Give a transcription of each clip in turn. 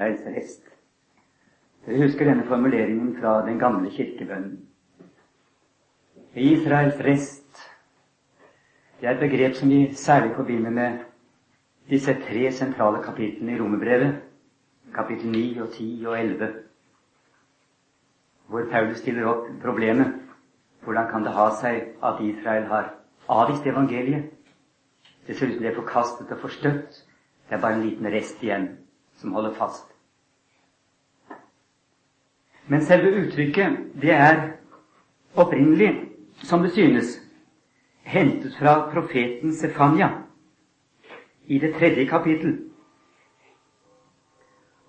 Israels rest. Dere husker denne formuleringen fra den gamle kirkebønnen. Israels rest. Det er et begrep som vi særlig forbinder med disse tre sentrale kapitlene i Romerbrevet, kapittel 9 og 10 og 11, hvor Paulus stiller opp problemet hvordan kan det ha seg at Israel har avvist evangeliet? Det ser ut som det er forkastet og forstøtt. Det er bare en liten rest igjen som holder fast. Men selve uttrykket, det er opprinnelig, som det synes, hentet fra profeten Sefania i det tredje kapittel.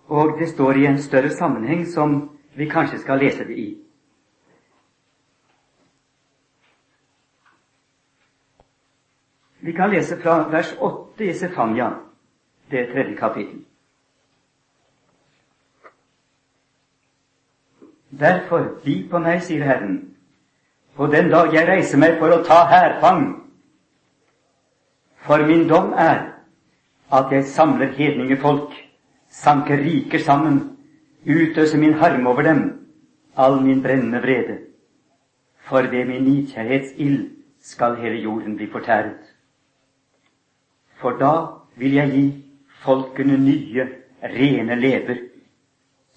Og det står i en større sammenheng som vi kanskje skal lese det i. Vi kan lese fra vers 8 i Sefania, det tredje kapittel. Derfor, bli på meg, sier Herren, på den dag jeg reiser meg for å ta hærfang. For min dom er at jeg samler hedningefolk, sanker riker sammen, utøser min harme over dem, all min brennende vrede. For ved min nidkjærhetsild skal hele jorden bli fortæret. For da vil jeg gi folkene nye, rene lever,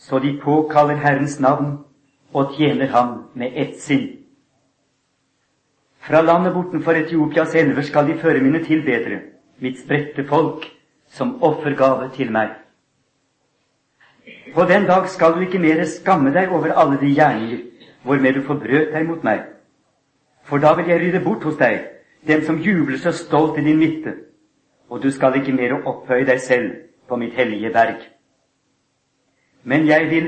så de påkaller Herrens navn og tjener Ham med ett sinn. Fra landet bortenfor Etiopias elver skal de føre mine tilbedere, mitt spredte folk, som offergave til meg. På den dag skal du ikke mere skamme deg over alle de gjerninger hvormed du forbrøt deg mot meg. For da vil jeg rydde bort hos deg dem som jubler så stolt i din midte, og du skal ikke mer opphøye deg selv på mitt hellige berg. Men jeg vil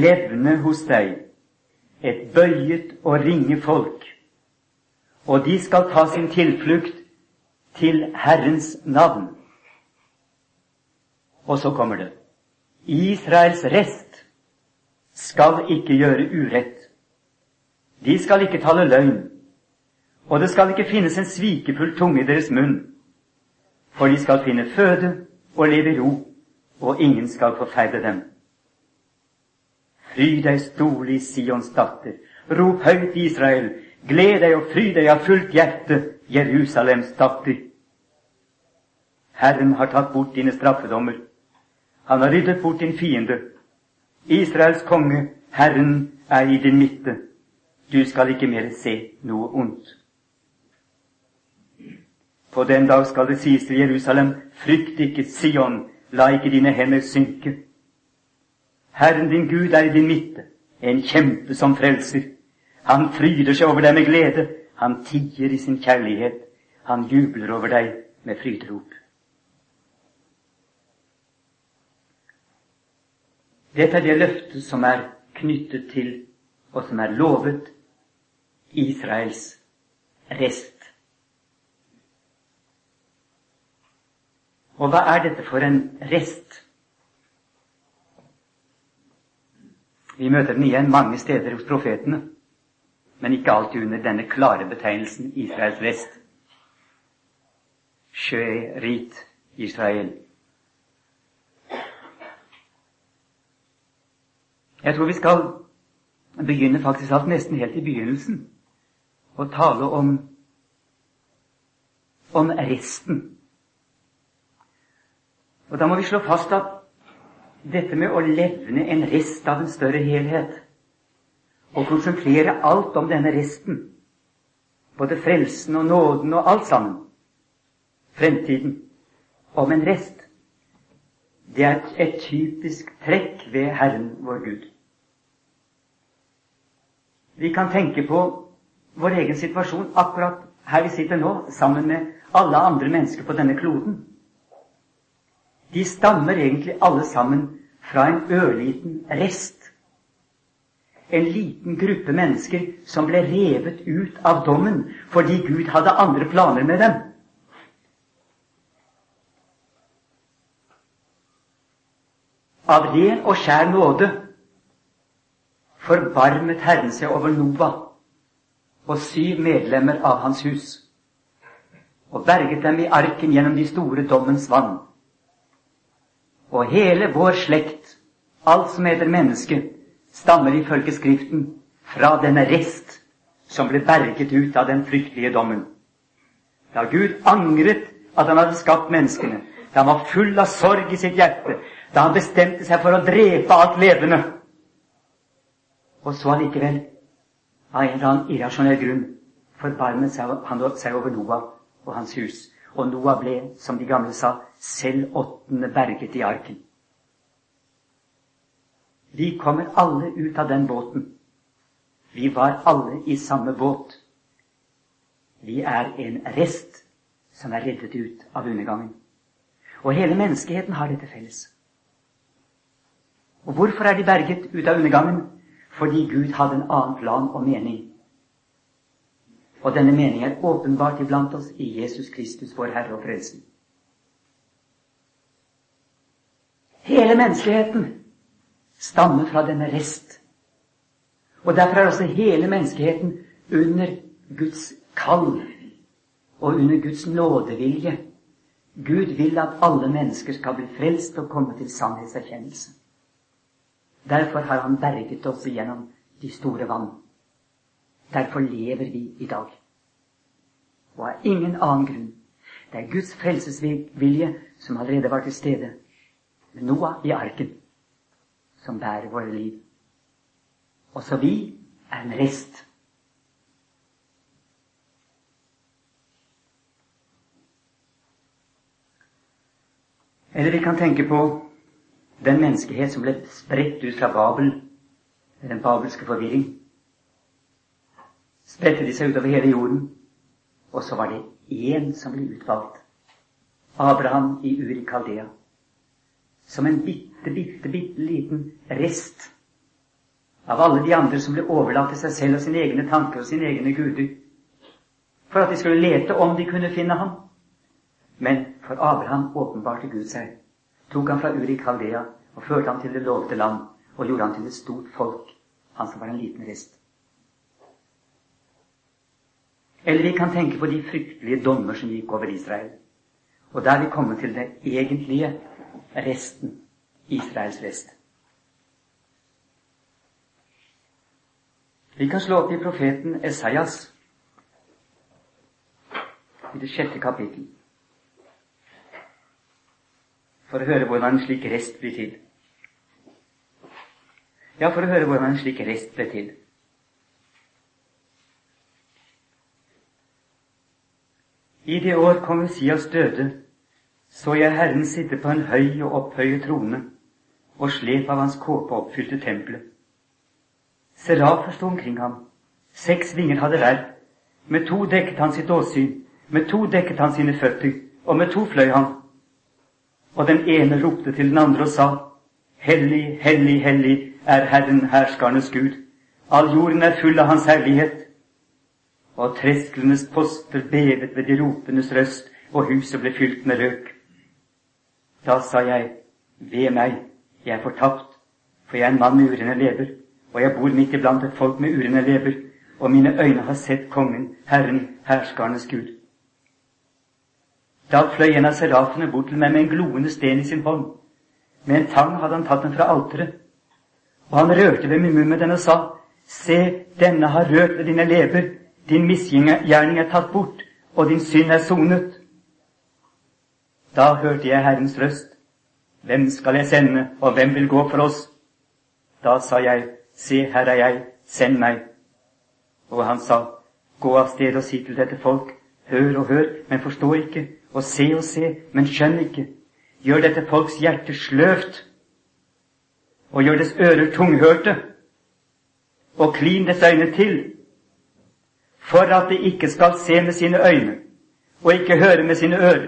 levne hos deg et bøyet og ringe folk, og de skal ta sin tilflukt til Herrens navn. Og så kommer det Israels rest skal ikke gjøre urett. De skal ikke tale løgn, og det skal ikke finnes en svikefull tunge i deres munn for de skal finne føde og leve i ro, og ingen skal forferde dem. Fry deg storlig, Sions datter. Rop høyt, Israel. Gled deg og fry deg av fullt hjerte, Jerusalems datter. Herren har tatt bort dine straffedommer. Han har ryddet bort din fiende. Israels konge, Herren, er i din midte. Du skal ikke mer se noe ondt. På den dag skal det sies til Jerusalem, frykt ikke, Sion, la ikke dine hender synke. Herren din Gud er i din midte, en kjempe som frelser. Han fryder seg over deg med glede, han tier i sin kjærlighet, han jubler over deg med fryderop. Dette er det løftet som er knyttet til, og som er lovet, Israels rest. Og hva er dette for en rest? Vi møter den igjen mange steder hos profetene, men ikke alltid under denne klare betegnelsen Israels vest. Sjørit Israel. Jeg tror vi skal begynne faktisk alt nesten helt i begynnelsen og tale om, om resten og Da må vi slå fast at dette med å levne en rest av en større helhet, og konsentrere alt om denne resten, både frelsen og nåden og alt sammen, fremtiden, om en rest, det er et, typisk trekk ved Herren vår Gud. Vi kan tenke på vår egen situasjon akkurat her vi sitter nå, sammen med alle andre mennesker på denne kloden de stammer egentlig alle sammen fra en ørliten rest. En liten gruppe mennesker som ble revet ut av dommen fordi Gud hadde andre planer med dem. Av ren og skjær nåde forbarmet Herren seg over Noah og syv medlemmer av hans hus, og berget dem i arken gjennom de store dommens vann. Og hele vår slekt Alt som heter menneske, stammer ifølge Skriften fra denne rest som ble berget ut av den fryktelige dommen. Da Gud angret at han hadde skapt menneskene, da han var full av sorg i sitt hjerte, da han bestemte seg for å drepe alt levende, og så allikevel, av en eller annen irrasjonell grunn, forbarmet han seg over Noah og hans hus. Og Noah ble, som de gamle sa, selv åttende berget i arken. Vi kommer alle ut av den båten. Vi var alle i samme båt. Vi er en rest som er reddet ut av undergangen. Og hele menneskeheten har dette felles. Og hvorfor er de berget ut av undergangen? Fordi Gud hadde en annen plan og mening. Og denne meningen er åpenbart iblant oss i Jesus Kristus, vår Herre og Frelser. Hele menneskeheten stammer fra denne rest. Og derfor er også hele menneskeheten under Guds kall og under Guds nådevilje. Gud vil at alle mennesker skal bli frelst og komme til sannhetserkjennelse. Derfor har Han berget oss gjennom de store vann. Derfor lever vi i dag. Og av ingen annen grunn. Det er Guds frelsesvilje som allerede var til stede med Noah i arken, som bærer våre liv. Også vi er en rest. Eller vi kan tenke på den menneskehet som ble spredt ut fra Babel, den babelske forvirring. Spredte de seg utover hele jorden, og så var det én som ble utvalgt. Abraham i Uri Kaldea. Som en bitte, bitte, bitte liten rest av alle de andre som ble overlatt til seg selv og sine egne tanker og sine egne guder, for at de skulle lete om de kunne finne ham. Men for Abraham åpenbarte Gud seg tok han fra Uri Kaldea og førte ham til det lovte land og gjorde ham til et stort folk, han som var en liten rest. Eller vi kan tenke på de fryktelige dommer som gikk over Israel. Og der vi kommer til det egentlige resten, Israels rest. Vi kan slå opp i profeten Esaias i det sjette kapittel for å høre hvordan en slik rest blir til. Ja, for å høre hvordan en slik rest ble til. I det år kong Messias døde, så jeg Herren sitte på en høy og opphøyet trone, og slep av hans kåpe oppfylte tempelet. Serafer sto omkring ham, seks vinger hadde hver, med to dekket han sitt åsyn, med to dekket han sine føtter, og med to fløy han. Og den ene ropte til den andre og sa, Hellig, hellig, hellig er Herren herskernes Gud. All jorden er full av Hans herlighet. Og tresklenes poster bevet ved de ropendes røst, og huset ble fylt med røk. Da sa jeg, ved meg, jeg er fortapt, for jeg er en mann med urene lever, og jeg bor midt iblant et folk med urene lever, og mine øyne har sett Kongen, Herren, herskernes Gud. Da fløy en av serafene bort til meg med en gloende sten i sin hånd. Med en tang hadde han tatt den fra alteret. Og han rørte ved min munn med den og sa, Se, denne har rørt ved dine lever, din misgjerning er tatt bort, og din synd er sonet. Da hørte jeg Herrens røst. Hvem skal jeg sende, og hvem vil gå for oss? Da sa jeg, Se, her er jeg, send meg. Og han sa, Gå av sted og si til dette folk, hør og hør, men forstå ikke, og se og se, men skjønn ikke. Gjør dette folks hjerte sløvt, og gjør dets ører tunghørte, og klin dets øyne til, for at det ikke skal se med sine øyne, og ikke høre med sine ører,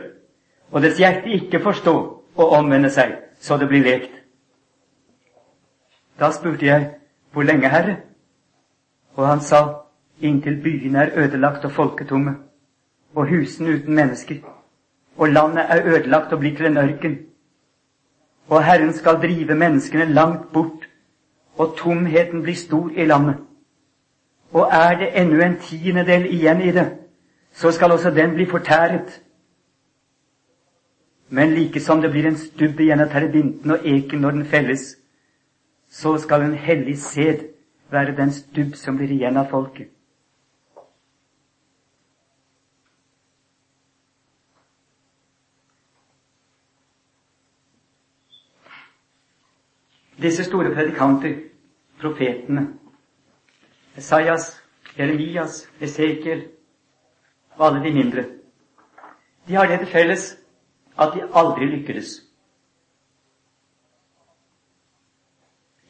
og dets hjerte ikke forstå og omvende seg, så det blir lekt. Da spurte jeg, hvor lenge, Herre? Og han sa, inntil byene er ødelagt og folketomme, og husene uten mennesker og landet er ødelagt og blir til en ørken. Og Herren skal drive menneskene langt bort, og tomheten blir stor i landet. Og er det ennå en tiendedel igjen i det, så skal også den bli fortæret. Men like som det blir en stubb igjen av terebinten og eken når den felles, så skal en hellig sæd være den stubb som blir igjen av folket. Disse store predikanter, profetene, Esaias, Jeremias, Esekiel og alle de mindre, de har det til felles at de aldri lykkedes.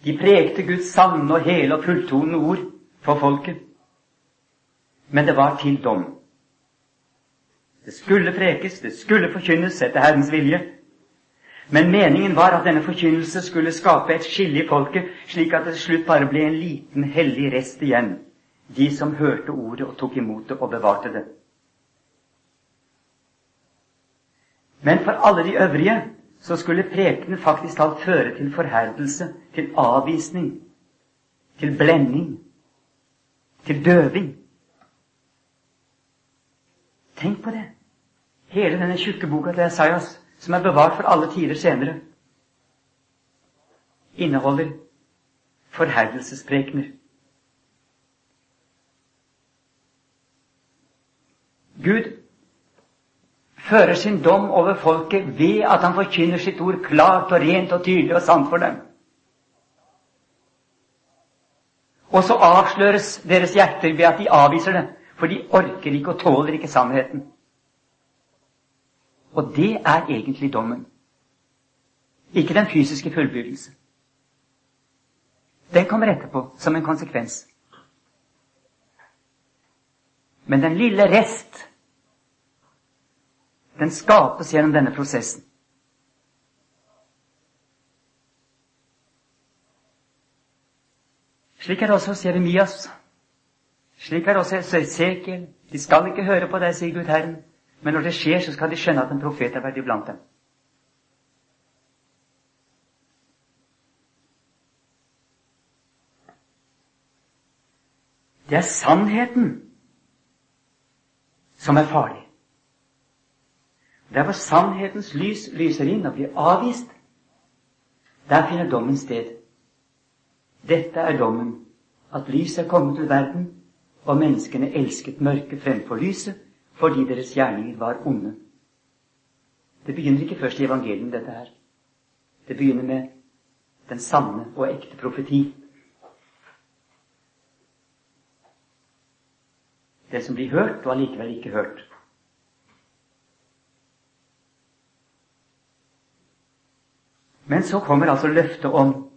De prekte Guds sanne og hele og fulltonende ord for folket, men det var til dom. Det skulle prekes, det skulle forkynnes etter Herrens vilje, men meningen var at denne forkynnelse skulle skape et skille i folket, slik at det til slutt bare ble en liten hellig rest igjen, de som hørte ordet og tok imot det og bevarte det. Men for alle de øvrige så skulle prekenen faktisk talt føre til forherdelse, til avvisning, til blending, til døving. Tenk på det! Hele denne tjukke boka til Esaias som er bevart for alle tider senere, inneholder forherdelsesprekener. Gud fører sin dom over folket ved at han forkynner sitt ord klart og rent og tydelig og sant for dem. Og så avsløres deres hjerter ved at de avviser det, for de orker ikke og tåler ikke sannheten. Og det er egentlig dommen. Ikke den fysiske fullbyrdelse. Den kommer etterpå, som en konsekvens. Men den lille rest, den skapes gjennom denne prosessen. Slik er det også hos Jeremias. Slik er det også hos Esekiel. De skal ikke høre på deg, sier Gud Herren. Men når det skjer, så skal de skjønne at en profet har vært iblant dem. Det er sannheten som er farlig. Der hvor sannhetens lys lyser inn og blir avvist, der finner dommen sted. Dette er dommen, at lyset er kommet til verden, og menneskene elsket mørket fremfor lyset, fordi deres gjerninger var onde. Det begynner ikke først i evangeliet, dette her. Det begynner med den sanne og ekte profeti. Det som blir hørt, og allikevel ikke hørt. Men så kommer altså løftet om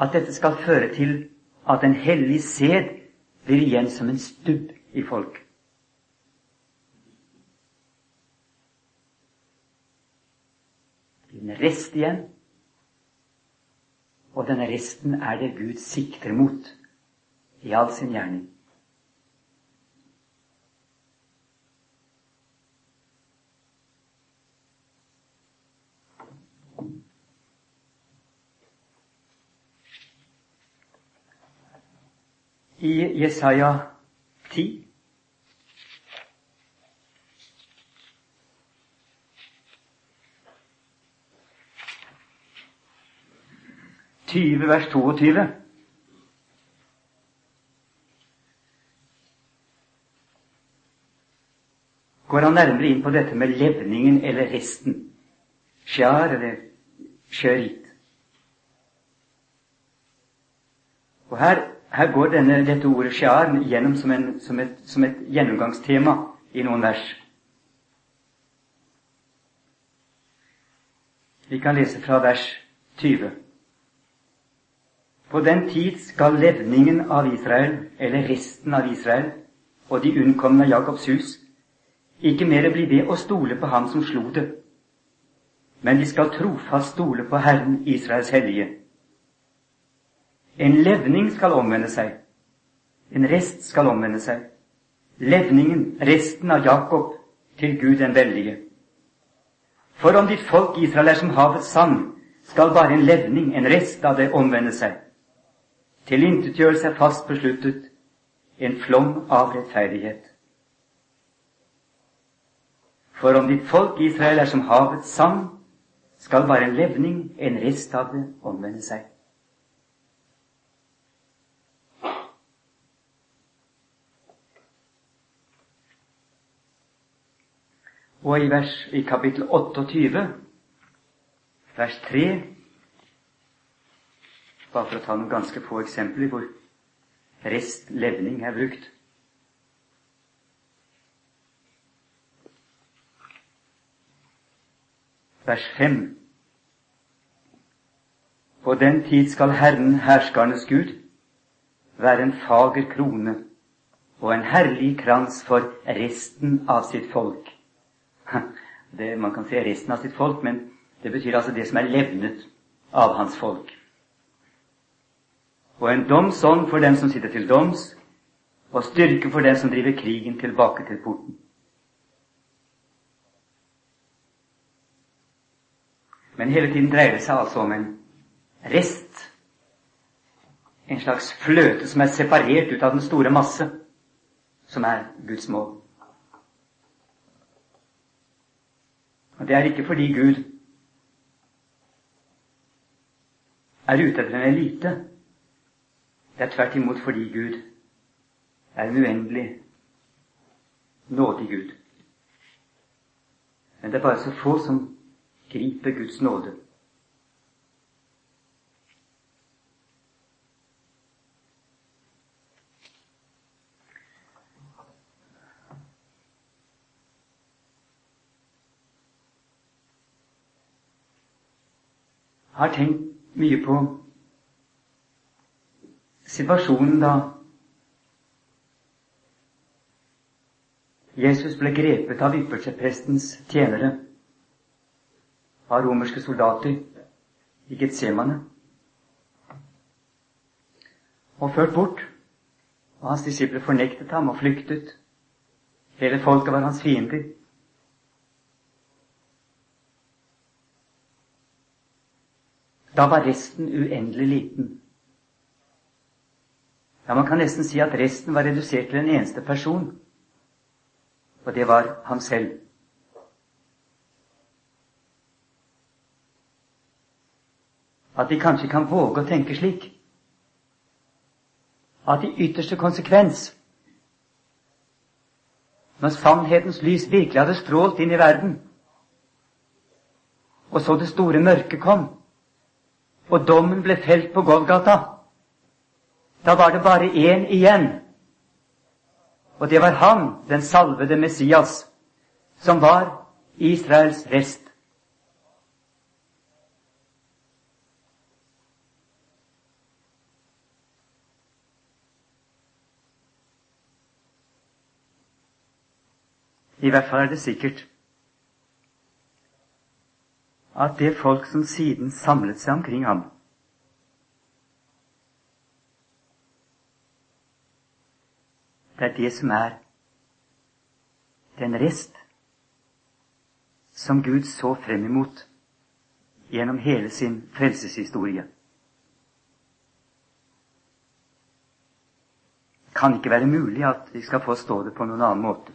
at dette skal føre til at en hellig sæd blir igjen som en stubb i folk. En rest igjen. Og denne resten er det Gud sikter mot i all sin gjerning. I Jesaja 10 20 vers 22. går han nærmere inn på dette med levningen eller resten. Sjar eller sjørit. Og her, her går denne, dette ordet sjar gjennom som, en, som, et, som et gjennomgangstema i noen vers. Vi kan lese fra vers 20. På den tid skal levningen av Israel, eller resten av Israel, og de unnkomne av Jakobs hus, ikke mer bli ved å stole på Ham som slo det, men de skal trofast stole på Herren Israels hellige. En levning skal omvende seg, en rest skal omvende seg. Levningen, resten av Jakob, til Gud den veldige. For om ditt folk Israel er som havets sand, skal bare en levning, en rest av det, omvende seg. Tilintetgjørelse er fast besluttet. En flom av rettferdighet. For om ditt folk Israel er som havets sand, skal bare en levning, en rest av det, omvende seg. Og i, vers, i kapittel 28, vers 3, bare for å ta noen ganske få eksempler hvor rest levning er brukt. Vers 5. På den tid skal Herren, herskernes Gud, være en fager krone og en herlig krans for resten av sitt folk. Det, man kan si resten av sitt folk, men det betyr altså det som er levnet av hans folk. Og en domsånd for dem som sitter til doms, og styrke for dem som driver krigen tilbake til porten. Men hele tiden dreier det seg altså om en rest. En slags fløte som er separert ut av den store masse, som er Guds mål. Og det er ikke fordi Gud er ute etter en elite. Det er tvert imot fordi Gud er en uendelig nådig Gud. Men det er bare så få som griper Guds nåde. Jeg har tenkt mye på situasjonen da Jesus ble grepet av yppersteprestens tjenere, av romerske soldater i Getsemane, og ført bort. Og hans disipler fornektet ham og flyktet. Hele folket var hans fiender. Da var resten uendelig liten. Ja, Man kan nesten si at resten var redusert til en eneste person, og det var ham selv. At vi kanskje kan våge å tenke slik at i ytterste konsekvens, når sannhetens lys virkelig hadde strålt inn i verden, og så det store mørket kom, og dommen ble felt på Golgata da var det bare én igjen. Og det var han, den salvede Messias, som var Israels rest. I hvert fall er det sikkert at det folk som siden samlet seg omkring ham, Det er det som er den rest som Gud så frem imot gjennom hele sin frelseshistorie. Kan ikke være mulig at vi skal få stå det på noen annen måte.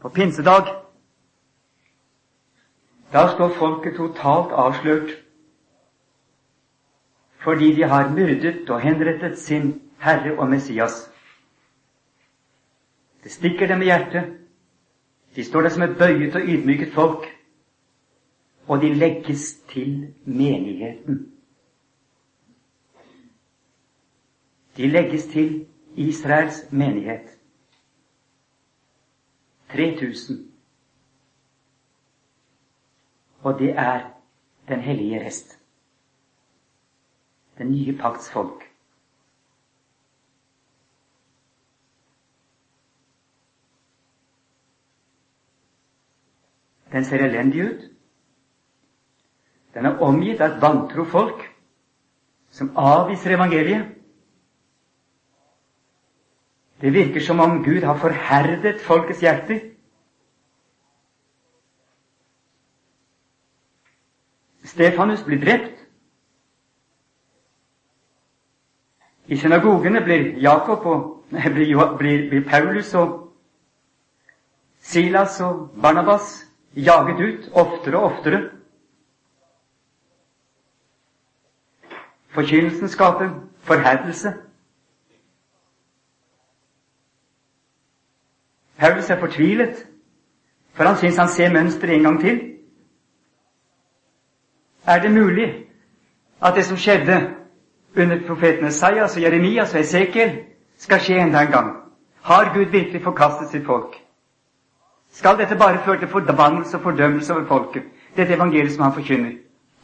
På pinsedag da står folket totalt avslørt fordi de har myrdet og henrettet sin Herre og Messias. Det stikker dem i hjertet. De står der som et bøyet og ydmyket folk, og de legges til menigheten. De legges til Israels menighet. 3000. Og det er Den hellige rest den nye pakts folk. Den ser elendig ut. Den er omgitt av et vantro folk som avviser evangeliet. Det virker som om Gud har forherdet folkets hjerter. Stefanus blir drept. I synagogene blir Jakob og blir, blir, Paulus og Silas og Barnabas jaget ut oftere og oftere. Forkynnelsen skaper forherdelse. Paulus er fortvilet, for han syns han ser mønsteret en gang til. Er det mulig at det som skjedde under profeten Esaias og Jeremias og Esekiel, skal skje enda en gang? Har Gud virkelig forkastet sitt folk? Skal dette bare føre til forbannelse og fordømmelse over folket, dette evangeliet som han forkynner?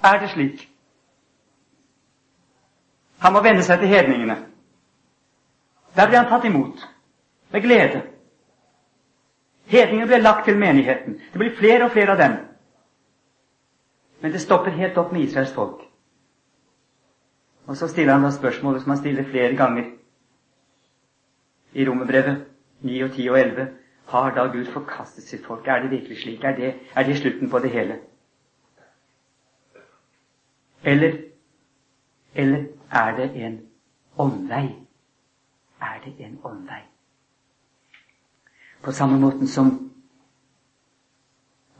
Er det slik? Han må venne seg til hedningene. Der ble han tatt imot med glede. Hedningene ble lagt til menigheten. Det blir flere og flere av dem. Men det stopper helt opp med Israels folk. Og så stiller han da spørsmålet som han stiller flere ganger i Romerbrevet 9 og 10 og 11. Har da Gud forkastet sitt folk? Er det virkelig slik? Er det, er det slutten på det hele? Eller, eller er det en omvei? Er det en omvei? På samme måten som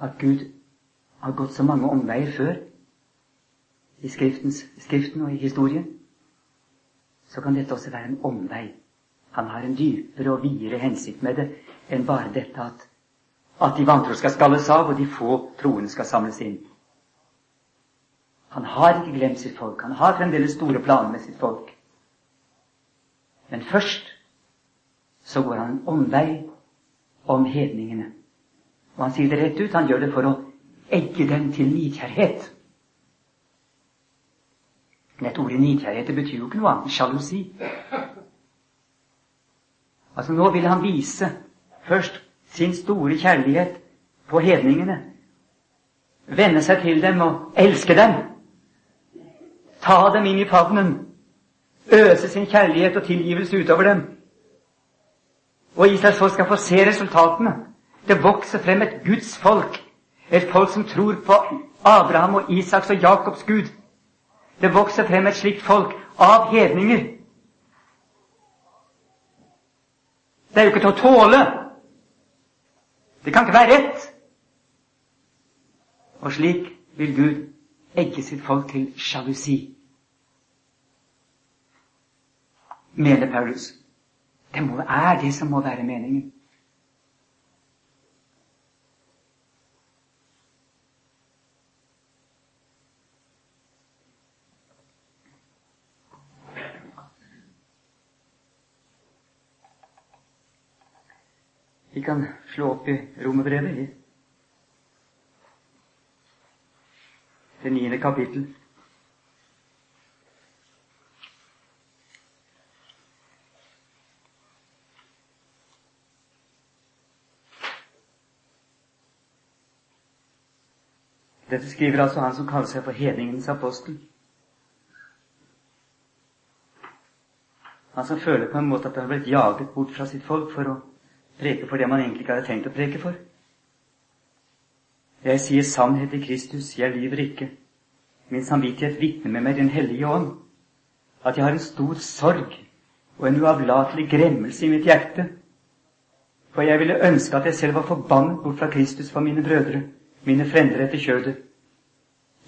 at Gud har gått så mange omveier før i Skriften og i historien, så kan dette også være en omvei. Han har en dypere og videre hensikt med det enn bare dette at, at de vantro skal skalles av, og de få troende skal samles inn. Han har ikke glemt sitt folk. Han har fremdeles store planer med sitt folk. Men først så går han en omvei om hedningene. Og han sier det rett ut. Han gjør det for å egge dem til nidkjærhet. Dette ordet nidkjærhet det betyr jo ikke noe annet enn sjalusi. Altså Nå vil han vise først sin store kjærlighet på hedningene. Vende seg til dem og elske dem. Ta dem inn i favnen. Øse sin kjærlighet og tilgivelse utover dem. Og Israels folk skal få se resultatene. Det vokser frem et Guds folk. Et folk som tror på Abraham og Isaks og Jakobs Gud. Det vokser frem et slikt folk av hedninger. Det er jo ikke til å tåle. Det kan ikke være rett. Og slik vil Gud egge sitt folk til sjalusi. Mener Paulus. Det må, er det som må være meningen. Vi kan slå opp i Romerbrevet, i det niende kapittel. Dette skriver altså han som kaller seg for hedningens apostel. Han som føler på en måte at han har blitt jaget bort fra sitt folk for å preke for det man egentlig ikke hadde tenkt å preke for. Jeg sier sannhet i Kristus, jeg lyver ikke. Min samvittighet vitner med meg Den hellige ånd at jeg har en stor sorg og en uavlatelig gremmelse i mitt hjerte. For jeg ville ønske at jeg selv var forbannet bort fra Kristus for mine brødre, mine frender etter kjødet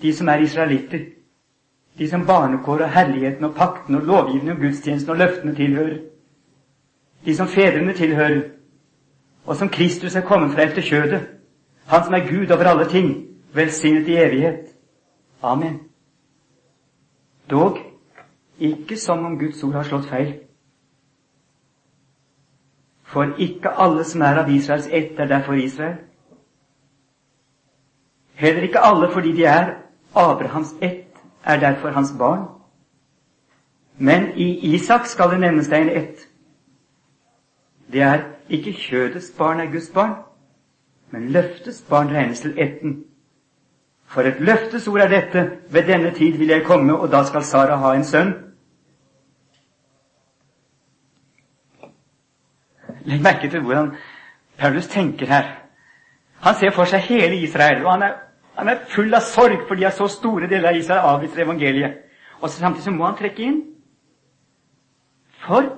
de som er israelitter, de som barnekår og herligheten og pakten og lovgivningen og gudstjenesten og løftene tilhører, de som fedrene tilhører, og som Kristus er kommet fra etter kjødet, Han som er Gud over alle ting, velsignet i evighet. Amen. Dog ikke som om Guds ord har slått feil. For ikke alle som er av Israels ett, er derfor Israel. Heller ikke alle fordi de er Abrahams ett er derfor hans barn. Men i Isak skal det nevnes deg en ett. Det er ikke kjødets barn er Guds barn, men løftets barn regnes til etten. For et løftesord er dette, ved denne tid vil jeg komme, og da skal Sara ha en sønn. Legg merke til hvordan Paulus tenker her. Han ser for seg hele Israel, og han er han er full av sorg fordi at så store deler av Israel avviser evangeliet. Og samtidig så må han trekke inn. For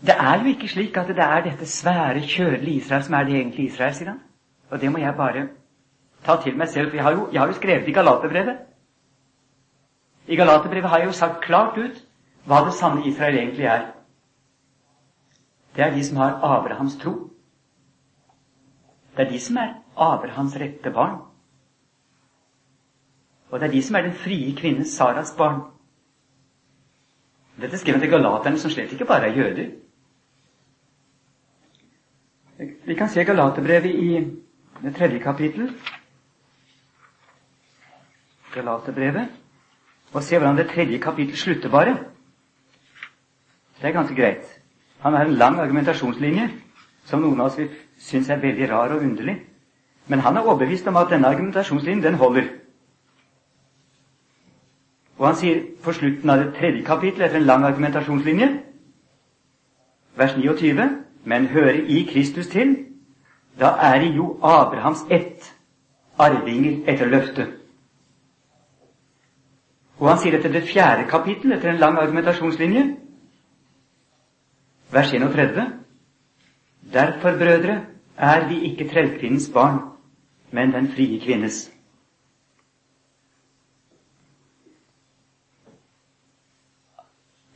det er jo ikke slik at det er dette svære, kjødelige Israel som er det egentlige Israel, sier han. Og det må jeg bare ta til meg selv, for jeg har jo, jeg har jo skrevet i Galaterbrevet. I Galaterbrevet har jeg jo sagt klart ut hva det sanne Israel egentlig er. det er de som har Abrahams tro. Det er de som er Abrahams rette barn. Og det er de som er den frie kvinne Saras barn. Dette skriver til galaterne, som slett ikke bare er jøder. Vi kan se Galaterbrevet i det tredje kapittel. Galaterbrevet. Og se hvordan det tredje kapittel slutter bare. Det er ganske greit. Han har en lang argumentasjonslinje som noen av oss vil synes er veldig rar og underlig. Men han er overbevist om at denne argumentasjonslinjen, den holder. Og han sier på slutten av det tredje kapittelet, etter en lang argumentasjonslinje, vers 29, men hører i Kristus til, da er de jo Abrahams ett, arvinger etter løftet. Og han sier etter det fjerde kapittel, etter en lang argumentasjonslinje, vers 31, derfor, brødre, er vi ikke trellkvinnens barn, men den frie kvinnes.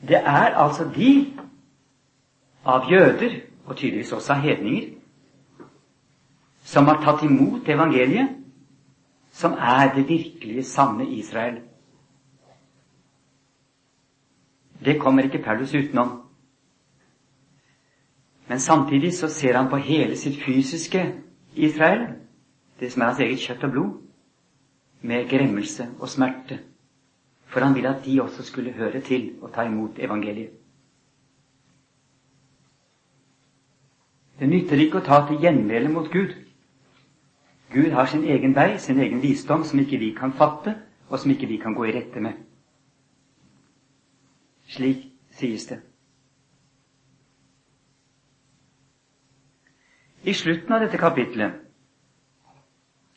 Det er altså de av jøder, og tydeligvis også av hedninger, som har tatt imot evangeliet, som er det virkelige, sanne Israel. Det kommer ikke Paulus utenom. Men samtidig så ser han på hele sitt fysiske Israel, det som er hans eget kjøtt og blod, med gremmelse og smerte. For han ville at de også skulle høre til og ta imot evangeliet. Det nytter ikke å ta til gjenmæle mot Gud. Gud har sin egen vei, sin egen visdom, som ikke vi kan fatte, og som ikke vi kan gå i rette med. Slik sies det. I slutten av dette kapitlet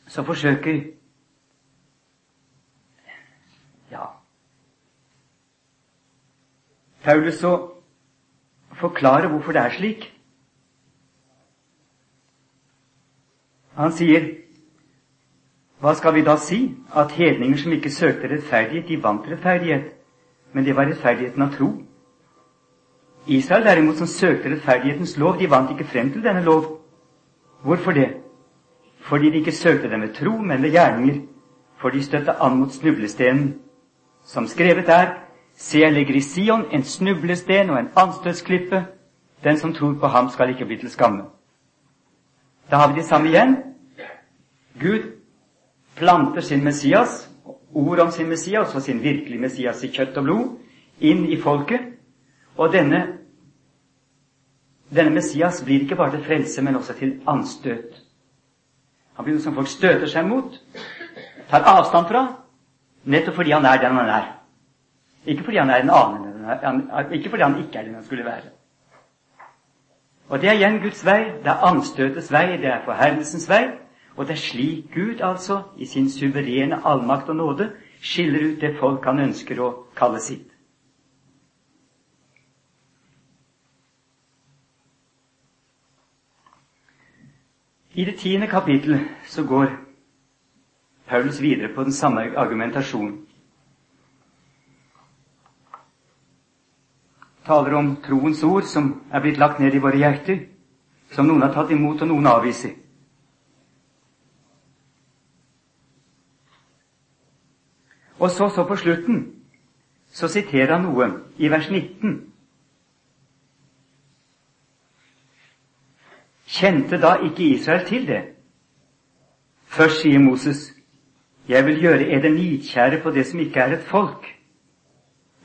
så forsøker ja, Paulus å forklare hvorfor det er slik. Han sier Hva skal vi da si? At hedninger som ikke søkte rettferdighet, de vant rettferdighet. Men det var rettferdigheten av tro. Israel derimot, som søkte rettferdighetens lov, de vant ikke frem til denne lov. Hvorfor det? Fordi de ikke søkte den med tro, men ved gjerninger. For de støtte an mot snublestenen. Som skrevet er, Se, jeg legger i Sion en snublesten og en anstøtsklippe. Den som tror på ham, skal ikke bli til skamme. Da har vi det samme igjen. Gud planter sin Messias, ord om sin Messias og sin virkelige Messias i kjøtt og blod, inn i folket. Og denne, denne Messias blir ikke bare til frelse, men også til anstøt. Han blir noe som folk støter seg mot, tar avstand fra, nettopp fordi han er den han er. Ikke fordi han er en annen, ikke fordi han ikke er den han skulle være. Og det er igjen Guds vei. Det er anstøtets vei, det er forherdelsens vei. Og det er slik Gud, altså, i sin suverene allmakt og nåde, skiller ut det folk han ønsker å kalle sitt. I det tiende kapittel så går Paulus videre på den samme argumentasjonen. Taler om troens ord som er blitt lagt ned i våre hjerter, som noen har tatt imot, og noen avviser. Og så, så på slutten, så siterer han noe i vers 19. Kjente da ikke Israel til det? Først sier Moses, jeg vil gjøre eder nidkjære på det som ikke er et folk.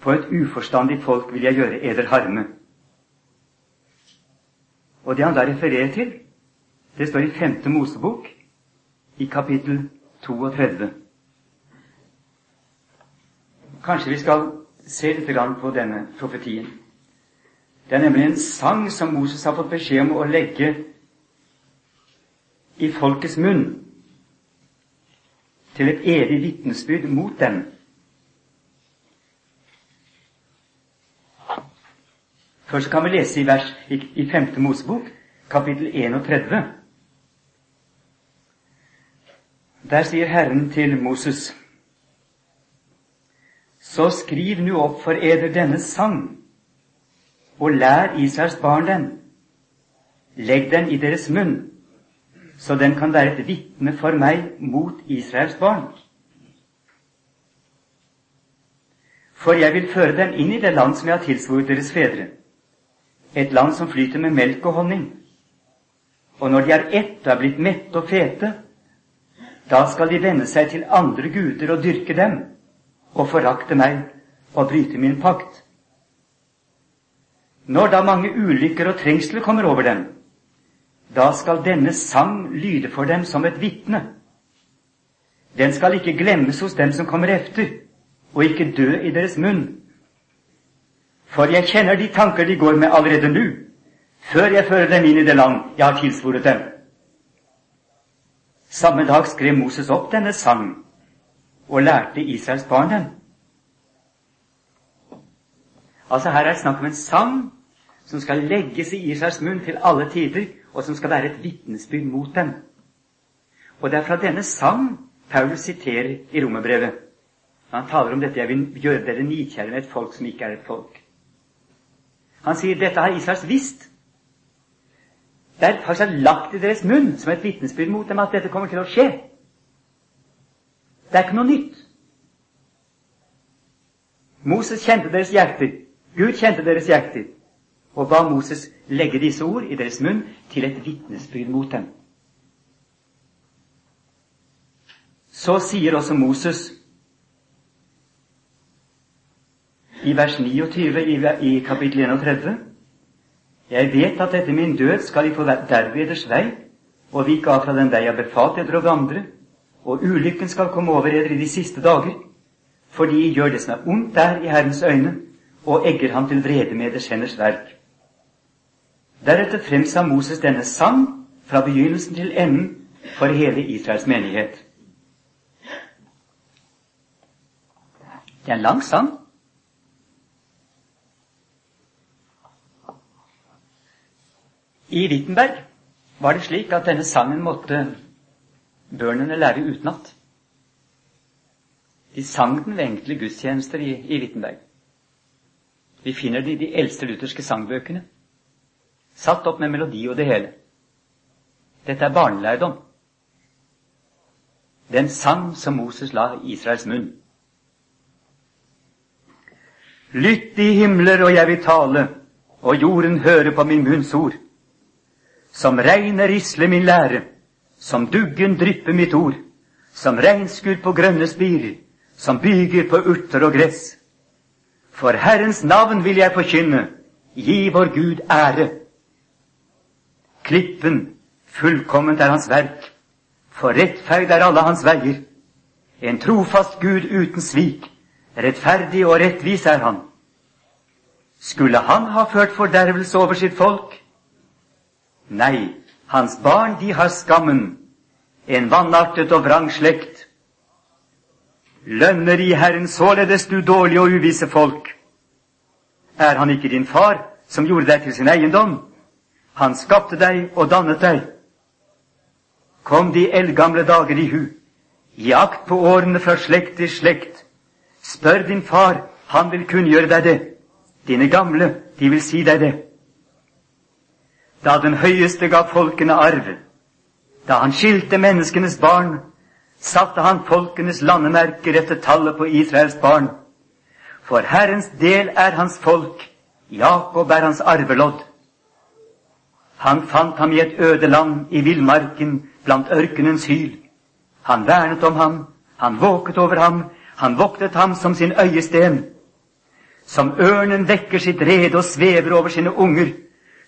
På et uforstandig folk vil jeg gjøre eder harme. Og det han da refererer til, det står i femte Mosebok, i kapittel 32. Kanskje vi skal se litt på denne profetien. Det er nemlig en sang som Moses har fått beskjed om å legge i folkets munn til et evig vitnesbyrd mot dem. Først kan vi lese i, vers, i, i 5. Mosebok, kapittel 31. Der sier Herren til Moses.: Så skriv nu opp for eder denne sang, og lær Israels barn den, legg den i deres munn, så den kan være et vitne for meg mot Israels barn. For jeg vil føre dem inn i det land som jeg har tilsvoret deres fedre, et land som flyter med melk og honning. Og når de er ett og er blitt mette og fete, da skal de vende seg til andre guder og dyrke dem, og forakte meg og bryte min pakt. Når da mange ulykker og trengsler kommer over dem, da skal denne sang lyde for dem som et vitne. Den skal ikke glemmes hos dem som kommer efter, og ikke dø i deres munn. For jeg kjenner de tanker de går med allerede nå, før jeg fører dem inn i det land jeg har tilsvoret dem. Samme dag skrev Moses opp denne sang og lærte Israels barn den. Altså Her er det snakk om en sang som skal legges i Israels munn til alle tider, og som skal være et vitnesbyrd mot dem. Og det er fra denne sang Paulus siterer i romerbrevet. Han taler om dette 'jeg vil gjøre dere nidkjære med et folk som ikke er et folk'. Han sier dette har Israels visst. Det er faktisk lagt i deres munn som et vitnesbyrd mot dem at dette kommer til å skje. Det er ikke noe nytt. Moses kjente deres hjerter. Gud kjente deres hjerter og ba Moses legge disse ord i deres munn til et vitnesbyrd mot dem. Så sier også Moses i vers 29 i, kapittel 31 Jeg vet at etter min død skal de få derved eders vei, og vike av fra den vei jeg befalt eder å vandre, og ulykken skal komme over eder i de siste dager, fordi de gjør det som er ondt der i Herrens øyne, og egger ham til vrede med eders henders verk. Deretter fremsa Moses denne sang fra begynnelsen til enden for hele Israels menighet. Det er en lang sang. I Wittenberg var det slik at denne sangen måtte børnene lære utenat. De sang den ved enkle gudstjenester i, i Wittenberg. Vi finner den i de eldste lutherske sangbøkene. Satt opp med melodi og det hele. Dette er barnelærdom. Den sang som Moses la i Israels munn. Lytt i himler, og jeg vil tale, og jorden høre på min munns ord. Som regnet risler min lære, som duggen drypper mitt ord, som regnskur på grønne spirer, som byger på urter og gress. For Herrens navn vil jeg forkynne, gi vår Gud ære. Klippen, fullkomment er hans verk, for rettferd er alle hans veier. En trofast Gud uten svik, rettferdig og rettvis er han. Skulle han ha ført fordervelse over sitt folk? Nei, hans barn, de har skammen, en vanartet og vrang slekt. Lønner i Herren således du dårlige og uvisse folk. Er han ikke din far, som gjorde deg til sin eiendom? Han skapte deg og dannet deg. Kom de eldgamle dager i hu, gi akt på årene fra slekt til slekt. Spør din far, han vil kunngjøre deg det. Dine gamle, de vil si deg det da den høyeste ga folkene arv. Da han skilte menneskenes barn, satte han folkenes landemerker etter tallet på Israels barn. For Herrens del er hans folk, Jakob er hans arvelodd. Han fant ham i et øde land, i villmarken, blant ørkenens hyl. Han vernet om ham, han våket over ham, han voktet ham som sin øyesten. Som ørnen vekker sitt rede og svever over sine unger,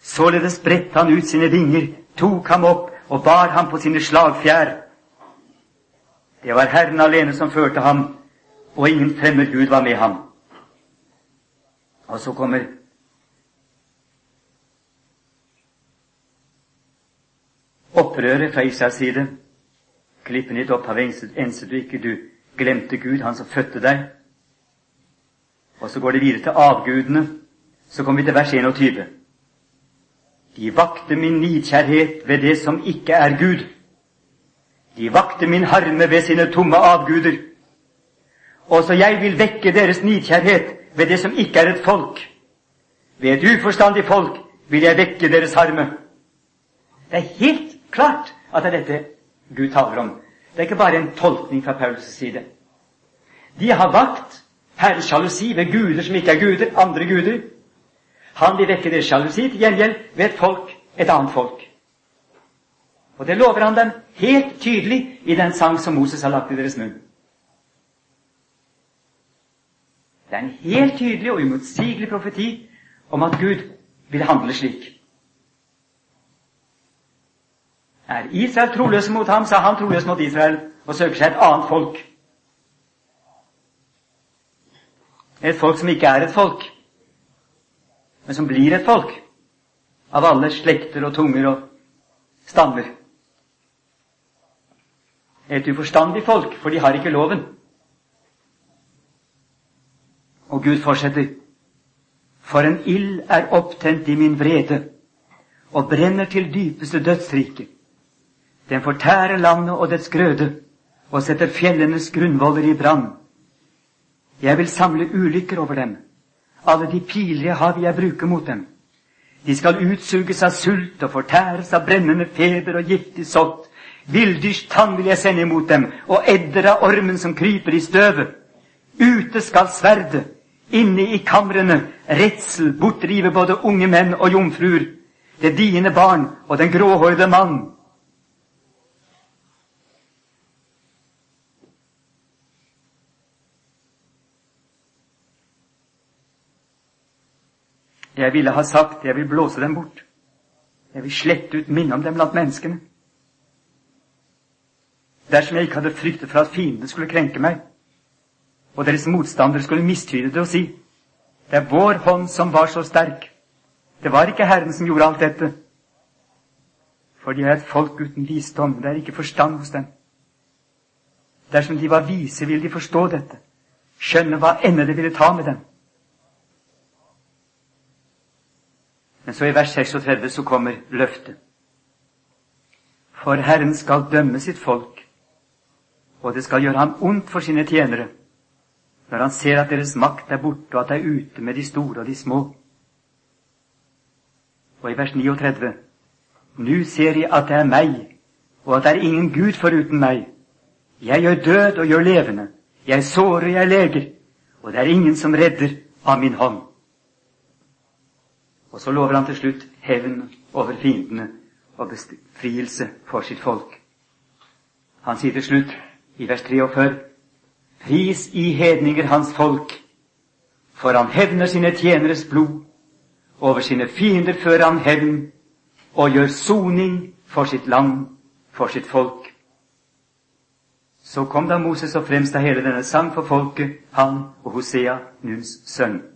Således bredte han ut sine vinger, tok ham opp og bar ham på sine slagfjær. Det var Herren alene som førte ham, og ingen fremmed Gud var med ham. Og så kommer opprøret fra Israels side. Klippen ditt opp har enset du ikke, du glemte Gud, han som fødte deg. Og så går det videre til avgudene. Så kommer vi til vers 21. De vakte min nidkjærhet ved det som ikke er Gud. De vakte min harme ved sine tomme avguder. Også jeg vil vekke deres nidkjærhet ved det som ikke er et folk. Ved et uforstandig folk vil jeg vekke deres harme. Det er helt klart at det er dette Gud taler om. Det er ikke bare en tolkning fra Paulus' side. De har vakt Herrens sjalusi ved guder som ikke er guder, andre guder. Han vil vekke deres sjalusi til gjengjeld ved et folk, et annet folk. Og det lover han dem helt tydelig i den sang som Moses har lagt i deres munn. Det er en helt tydelig og umotsigelig profeti om at Gud vil handle slik. Er Israel troløs mot ham, er han troløs mot Israel og søker seg et annet folk. Et folk som ikke er et folk, men som blir et folk. Av alle slekter og tunger og stammer. Et uforstandig folk, for de har ikke loven. Og Gud fortsetter. For en ild er opptent i min vrede og brenner til dypeste dødsrike. Den fortærer landet og dets grøde og setter fjellenes grunnvoller i brann. Jeg vil samle ulykker over dem. Alle de piler jeg har, vil jeg bruke mot dem. De skal utsuges av sult og fortæres av brennende feber og giftig sott. Villdyrs tann vil jeg sende imot dem, og edder av ormen som kryper i støvet. Ute skal sverdet, inne i kamrene, redsel bortrive både unge menn og jomfruer, det diende barn og den gråhårede mann. Jeg ville ha sagt jeg vil blåse dem bort. Jeg vil slette ut minnet om dem blant menneskene. Dersom jeg ikke hadde fryktet for at fiendene skulle krenke meg, og deres motstandere skulle mistyde det og si det er vår hånd som var så sterk. Det var ikke Herren som gjorde alt dette. For de er et folk uten visdom. Det er ikke forstand hos dem. Dersom de var vise, ville de forstå dette, skjønne hva ende det ville ta med dem. Men så i vers 36 så kommer løftet. For Herren skal dømme sitt folk, og det skal gjøre ham ondt for sine tjenere, når han ser at deres makt er borte, og at det er ute med de store og de små. Og i vers 39.: Nu ser jeg at det er meg, og at det er ingen Gud foruten meg. Jeg gjør død og gjør levende. Jeg sårer og jeg leger, og det er ingen som redder av min hånd. Og så lover han til slutt hevn over fiendene og befrielse for sitt folk. Han sier til slutt i vers 43 Pris i hedninger hans folk, for han hevner sine tjeneres blod. Over sine fiender fører han hevn og gjør soning for sitt land, for sitt folk. Så kom da Moses og fremsta hele denne sang for folket, han og Hosea, Nuns sønn.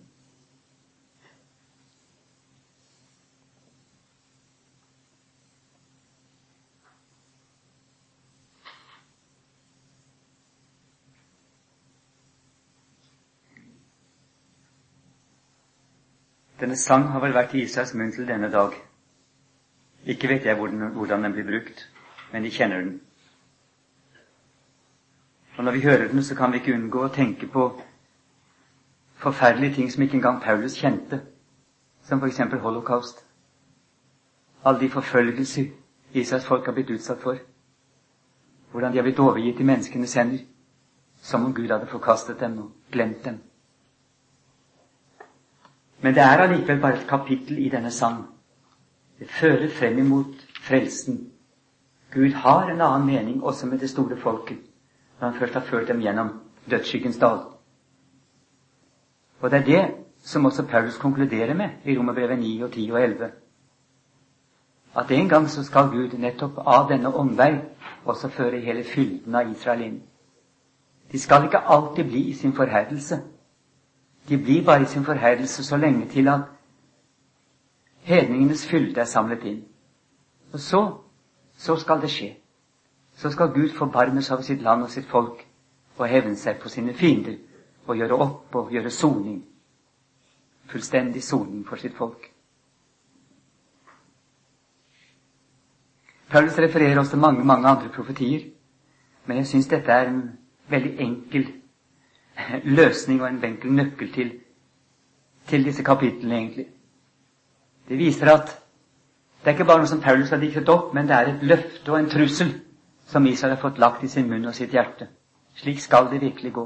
Denne sang har vel vært i Israels munn til denne dag. Ikke vet jeg hvordan, den blir brukt, men de kjenner den. Og når vi hører den, så kan vi ikke unngå å tenke på forferdelige ting som ikke engang Paulus kjente, som f.eks. holocaust. Alle de forfølgelser Israels folk har blitt utsatt for. Hvordan de har blitt overgitt i menneskenes hender, som om Gud hadde forkastet dem og glemt dem. Men det er allikevel bare et kapittel i denne sang. Det fører frem imot frelsen. Gud har en annen mening også med det store folket når han først har ført dem gjennom dødsskyggens dal. Og det er det som også Paulus konkluderer med i Romerbrevet 9 og 10 og 11. At en gang så skal Gud nettopp av denne omvei også føre hele fylden av Israel inn. De skal ikke alltid bli i sin forherdelse. De blir bare i sin forherdelse så lenge til at hedningenes fylde er samlet inn. Og så, så skal det skje. Så skal Gud forbarme seg over sitt land og sitt folk og hevne seg på sine fiender og gjøre opp og gjøre soning. Fullstendig soning for sitt folk. Paulus refererer også til mange, mange andre profetier, men jeg syns dette er en veldig enkel løsning og en enkel nøkkel til, til disse kapitlene, egentlig. Det viser at Det er ikke bare noe som Paulus har diktet opp, men det er et løfte og en trussel som Israel har fått lagt i sin munn og sitt hjerte. Slik skal det virkelig gå.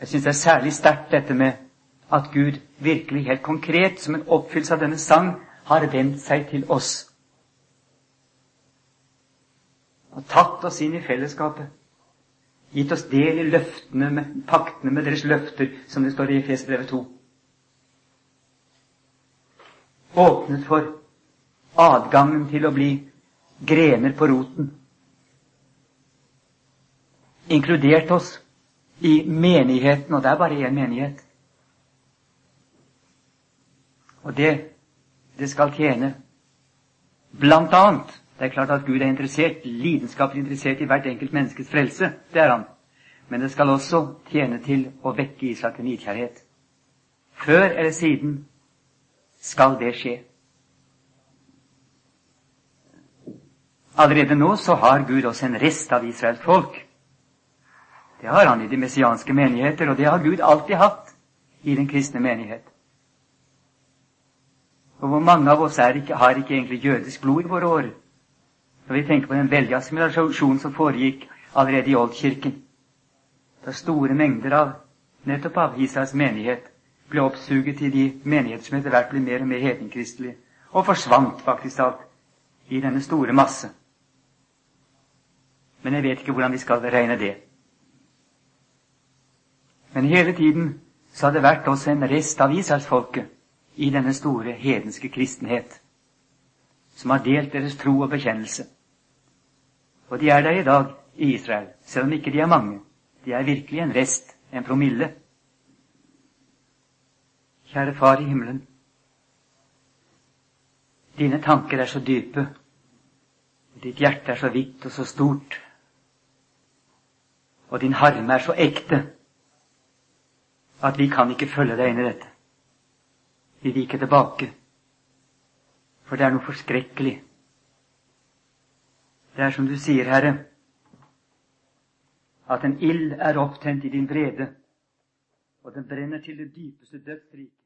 Jeg syns det er særlig sterkt dette med at Gud virkelig helt konkret, som en oppfyllelse av denne sang, har vendt seg til oss. Og tatt oss inn i fellesskapet. Gitt oss del i løftene med, paktene med deres løfter, som det står i Efesbrevet 2. Åpnet for adgangen til å bli grener på roten. Inkludert oss i menigheten, og det er bare én menighet. Og det, det skal tjene blant annet Det er klart at Gud er interessert, lidenskapelig interessert i hvert enkelt menneskes frelse. Det er han. Men det skal også tjene til å vekke Isak til nidkjærhet. Før eller siden skal det skje. Allerede nå så har Gud også en rest av Israels folk. Det har han i de messianske menigheter, og det har Gud alltid hatt i den kristne menighet. Og hvor mange av oss ikke, har ikke egentlig jødisk blod i våre år? Når vi tenker på den veldige assimilasjonen som foregikk allerede i Oldkirken. Da store mengder av nettopp av Israels menighet ble oppsuget i de menigheter som etter hvert ble mer og mer hedenkristelige, og forsvant faktisk alt i denne store masse. Men jeg vet ikke hvordan vi skal regne det. Men hele tiden så har det vært også en rest av Israelsfolket i denne store hedenske kristenhet, som har delt deres tro og bekjennelse. Og de er der i dag i Israel, selv om ikke de er mange. De er virkelig en rest, en promille. Kjære Far i himmelen. Dine tanker er så dype, ditt hjerte er så vidt og så stort, og din harme er så ekte at vi kan ikke følge deg inn i dette. Vi viker tilbake. For det er noe forskrekkelig. Det er som du sier, Herre, at en ild er opptent i din vrede, og den brenner til det dypeste dødsriket.